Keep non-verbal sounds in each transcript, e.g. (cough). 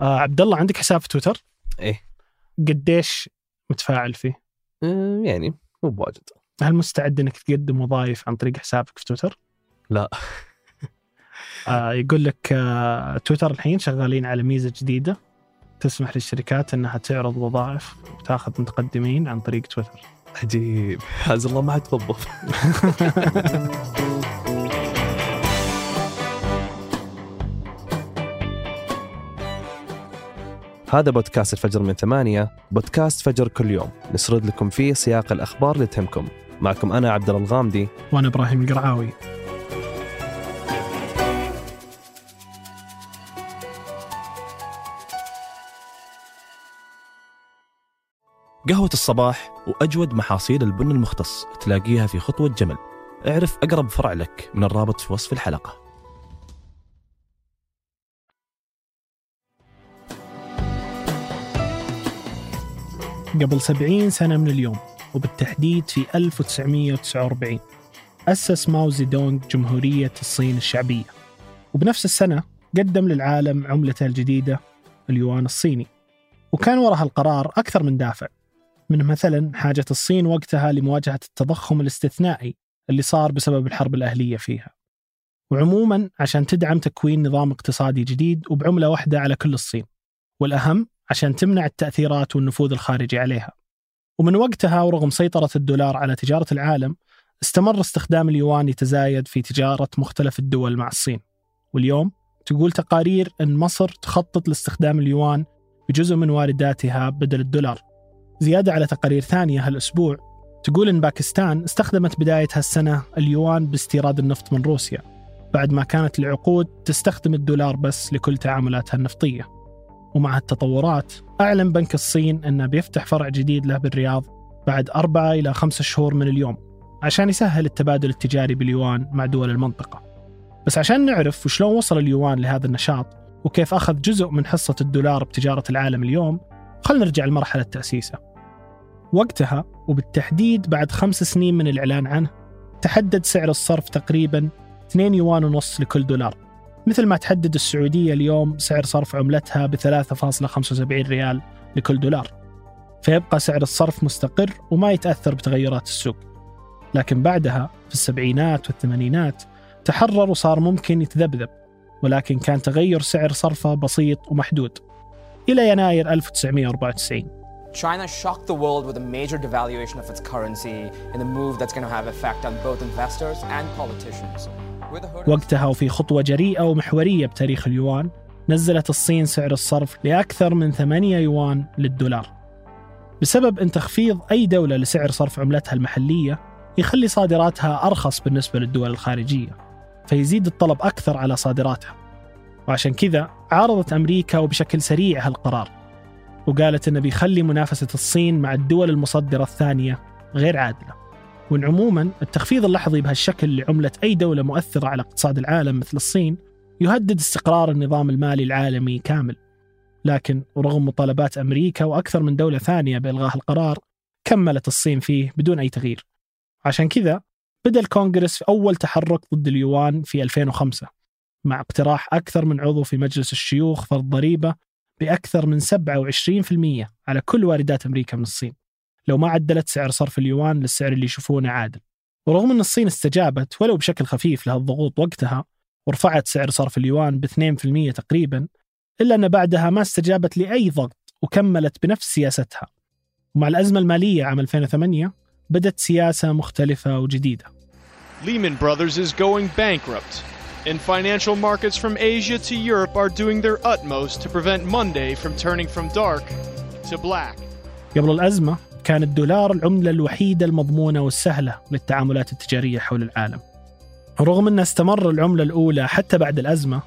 آه عبد الله عندك حساب في تويتر؟ إيه قديش متفاعل فيه؟ آه، يعني مو بواجد هل مستعد إنك تقدم وظائف عن طريق حسابك في تويتر؟ لا. (laughs) آه يقول لك آه تويتر الحين شغالين على ميزة جديدة تسمح للشركات إنها تعرض وظائف وتأخذ متقدمين عن طريق تويتر. عجيب حاز الله ما حد (laughs) هذا بودكاست الفجر من ثمانية بودكاست فجر كل يوم. نسرد لكم فيه سياق الأخبار اللي تهمكم. معكم أنا عبد الله الغامدي. وأنا إبراهيم القرعاوي. قهوة الصباح وأجود محاصيل البن المختص تلاقيها في خطوة جمل. اعرف أقرب فرع لك من الرابط في وصف الحلقة. قبل 70 سنة من اليوم وبالتحديد في 1949 أسس ماو زيدونغ جمهورية الصين الشعبية وبنفس السنة قدم للعالم عملته الجديدة اليوان الصيني. وكان وراء القرار أكثر من دافع من مثلا حاجة الصين وقتها لمواجهة التضخم الاستثنائي اللي صار بسبب الحرب الأهلية فيها. وعموما عشان تدعم تكوين نظام اقتصادي جديد وبعملة واحدة على كل الصين والأهم عشان تمنع التأثيرات والنفوذ الخارجي عليها. ومن وقتها ورغم سيطرة الدولار على تجارة العالم استمر استخدام اليوان يتزايد في تجارة مختلف الدول مع الصين. واليوم تقول تقارير أن مصر تخطط لاستخدام اليوان بجزء من وارداتها بدل الدولار. زيادة على تقارير ثانية هالأسبوع تقول أن باكستان استخدمت بداية هالسنة اليوان باستيراد النفط من روسيا بعد ما كانت العقود تستخدم الدولار بس لكل تعاملاتها النفطية. ومع التطورات أعلن بنك الصين أنه بيفتح فرع جديد له بالرياض بعد أربعة إلى خمسة شهور من اليوم عشان يسهل التبادل التجاري باليوان مع دول المنطقة. بس عشان نعرف وشلون وصل اليوان لهذا النشاط وكيف أخذ جزء من حصة الدولار بتجارة العالم اليوم خلنا نرجع لمرحلة تأسيسه. وقتها وبالتحديد بعد خمس سنين من الإعلان عنه تحدد سعر الصرف تقريبا 2 يوان ونص لكل دولار. مثل ما تحدد السعودية اليوم سعر صرف عملتها ب 3.75 ريال لكل دولار. فيبقى سعر الصرف مستقر وما يتأثر بتغيرات السوق. لكن بعدها في السبعينات والثمانينات تحرر وصار ممكن يتذبذب ولكن كان تغير سعر صرفه بسيط ومحدود. إلى يناير 1994 China shocked the world with a major devaluation of its currency in a move that's going to have effect on both investors and politicians. وقتها وفي خطوة جريئة ومحورية بتاريخ اليوان نزلت الصين سعر الصرف لأكثر من 8 يوان للدولار. بسبب أن تخفيض أي دولة لسعر صرف عملتها المحلية يخلي صادراتها أرخص بالنسبة للدول الخارجية فيزيد الطلب أكثر على صادراتها. وعشان كذا عارضت أمريكا وبشكل سريع هالقرار وقالت أنه بيخلي منافسة الصين مع الدول المصدرة الثانية غير عادلة. وأن عموما التخفيض اللحظي بهالشكل لعملة أي دولة مؤثرة على اقتصاد العالم مثل الصين يهدد استقرار النظام المالي العالمي كامل. لكن ورغم مطالبات أمريكا وأكثر من دولة ثانية بإلغاء القرار كملت الصين فيه بدون أي تغيير. عشان كذا بدأ الكونغرس في أول تحرك ضد اليوان في 2005 مع اقتراح أكثر من عضو في مجلس الشيوخ فرض ضريبة بأكثر من 27% على كل واردات أمريكا من الصين. لو ما عدلت سعر صرف اليوان للسعر اللي يشوفونه عادل. ورغم أن الصين استجابت ولو بشكل خفيف لهالضغوط وقتها ورفعت سعر صرف اليوان ب 2% تقريبا إلا أن بعدها ما استجابت لأي ضغط وكملت بنفس سياستها. ومع الأزمة المالية عام 2008 بدت سياسة مختلفة وجديدة. Lehman Brothers is going bankrupt, and financial markets from Asia to Europe are doing their utmost to prevent Monday from turning from dark to black. قبل الأزمة كان الدولار العملة الوحيدة المضمونة والسهلة للتعاملات التجارية حول العالم. رغم أن استمر العملة الأولى حتى بعد الأزمة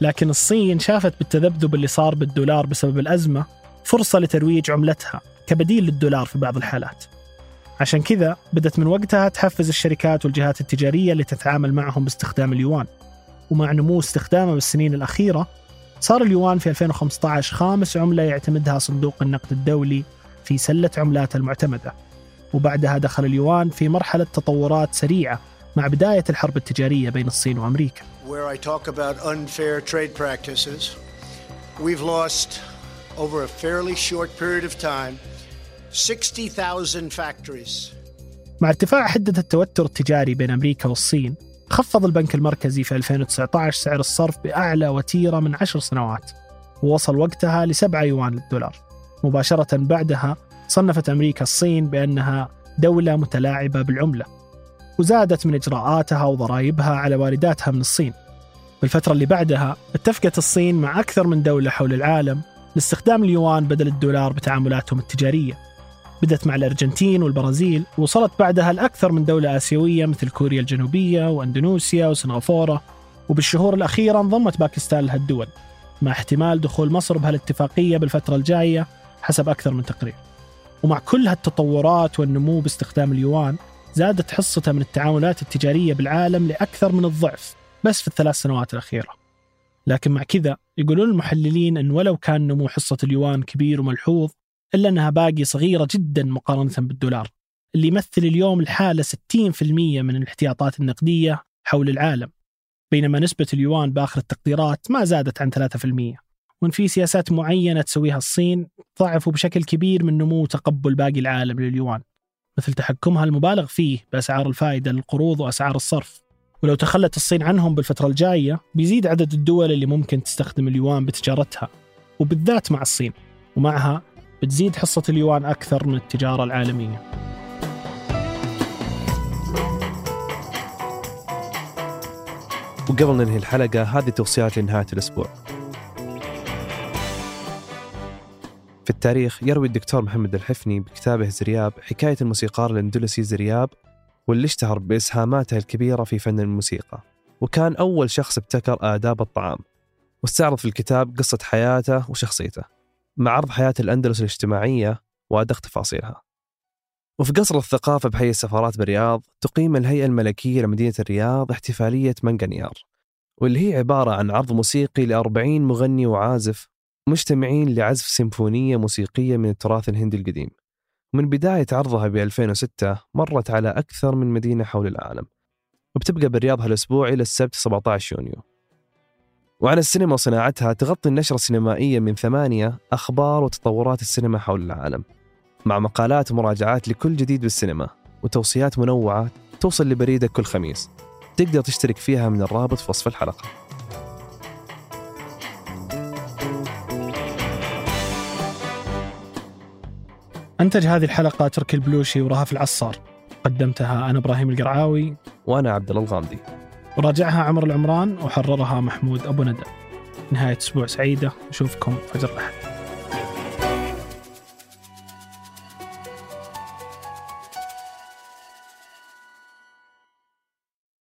لكن الصين شافت بالتذبذب اللي صار بالدولار بسبب الأزمة فرصة لترويج عملتها كبديل للدولار في بعض الحالات. عشان كذا بدأت من وقتها تحفز الشركات والجهات التجارية اللي تتعامل معهم باستخدام اليوان. ومع نمو استخدامه بالسنين الأخيرة صار اليوان في 2015 خامس عملة يعتمدها صندوق النقد الدولي في سلة عملاته المعتمدة. وبعدها دخل اليوان في مرحلة تطورات سريعة مع بداية الحرب التجارية بين الصين وأمريكا. We've lost over a fairly short period of time 60,000 factories. مع ارتفاع حدة التوتر التجاري بين أمريكا والصين خفض البنك المركزي في 2019 سعر الصرف بأعلى وتيرة من عشر سنوات ووصل وقتها لسبعة يوان للدولار. مباشرة بعدها صنفت أمريكا الصين بأنها دولة متلاعبة بالعملة وزادت من إجراءاتها وضرائبها على وارداتها من الصين. بالفترة اللي بعدها اتفقت الصين مع أكثر من دولة حول العالم لاستخدام اليوان بدل الدولار بتعاملاتهم التجارية. بدأت مع الأرجنتين والبرازيل ووصلت بعدها لأكثر من دولة آسيوية مثل كوريا الجنوبية وأندونيسيا وسنغافورة. وبالشهور الأخيرة انضمت باكستان لهالدول مع احتمال دخول مصر بهالاتفاقية بالفترة الجاية حسب أكثر من تقرير. ومع كل هالتطورات والنمو باستخدام اليوان زادت حصته من التعاملات التجارية بالعالم لأكثر من الضعف بس في الثلاث سنوات الأخيرة. لكن مع كذا يقولون المحللين أن ولو كان نمو حصة اليوان كبير وملحوظ إلا أنها باقي صغيرة جدا مقارنة بالدولار اللي يمثل اليوم الحالة 60% من الاحتياطات النقدية حول العالم. بينما نسبة اليوان بآخر التقديرات ما زادت عن 3% وإن في سياسات معينة تسويها الصين ضعفوا بشكل كبير من نمو تقبل باقي العالم لليوان. مثل تحكمها المبالغ فيه بأسعار الفائدة للقروض وأسعار الصرف. ولو تخلت الصين عنهم بالفترة الجاية بيزيد عدد الدول اللي ممكن تستخدم اليوان بتجارتها. وبالذات مع الصين. ومعها بتزيد حصة اليوان أكثر من التجارة العالمية. وقبل ننهي الحلقة هذه توصيات لنهاية الأسبوع. في التاريخ يروي الدكتور محمد الحفني بكتابه زرياب حكاية الموسيقار الأندلسي زرياب واللي اشتهر بإسهاماته الكبيرة في فن الموسيقى وكان أول شخص ابتكر آداب الطعام واستعرض في الكتاب قصة حياته وشخصيته مع عرض حياة الأندلس الاجتماعية وأدق تفاصيلها. وفي قصر الثقافة بحي السفارات بالرياض تقيم الهيئة الملكية لمدينة الرياض احتفالية منقنيار واللي هي عبارة عن عرض موسيقي لأربعين مغني وعازف مجتمعين لعزف سيمفونية موسيقية من التراث الهندي القديم. ومن بداية عرضها ب 2006 مرت على أكثر من مدينة حول العالم. وبتبقى بالرياض هالأسبوع إلى السبت 17 يونيو. وعن السينما وصناعتها تغطي النشرة السينمائية من ثمانية أخبار وتطورات السينما حول العالم. مع مقالات ومراجعات لكل جديد بالسينما وتوصيات منوعة توصل لبريدك كل خميس. تقدر تشترك فيها من الرابط في وصف الحلقة. أنتج هذه الحلقة تركي البلوشي ورهف العصار. قدمتها أنا إبراهيم القرعاوي. وأنا عبد الله الغامدي. وراجعها عمر العمران وحررها محمود أبو ندى. نهاية أسبوع سعيدة. نشوفكم فجر الأحد.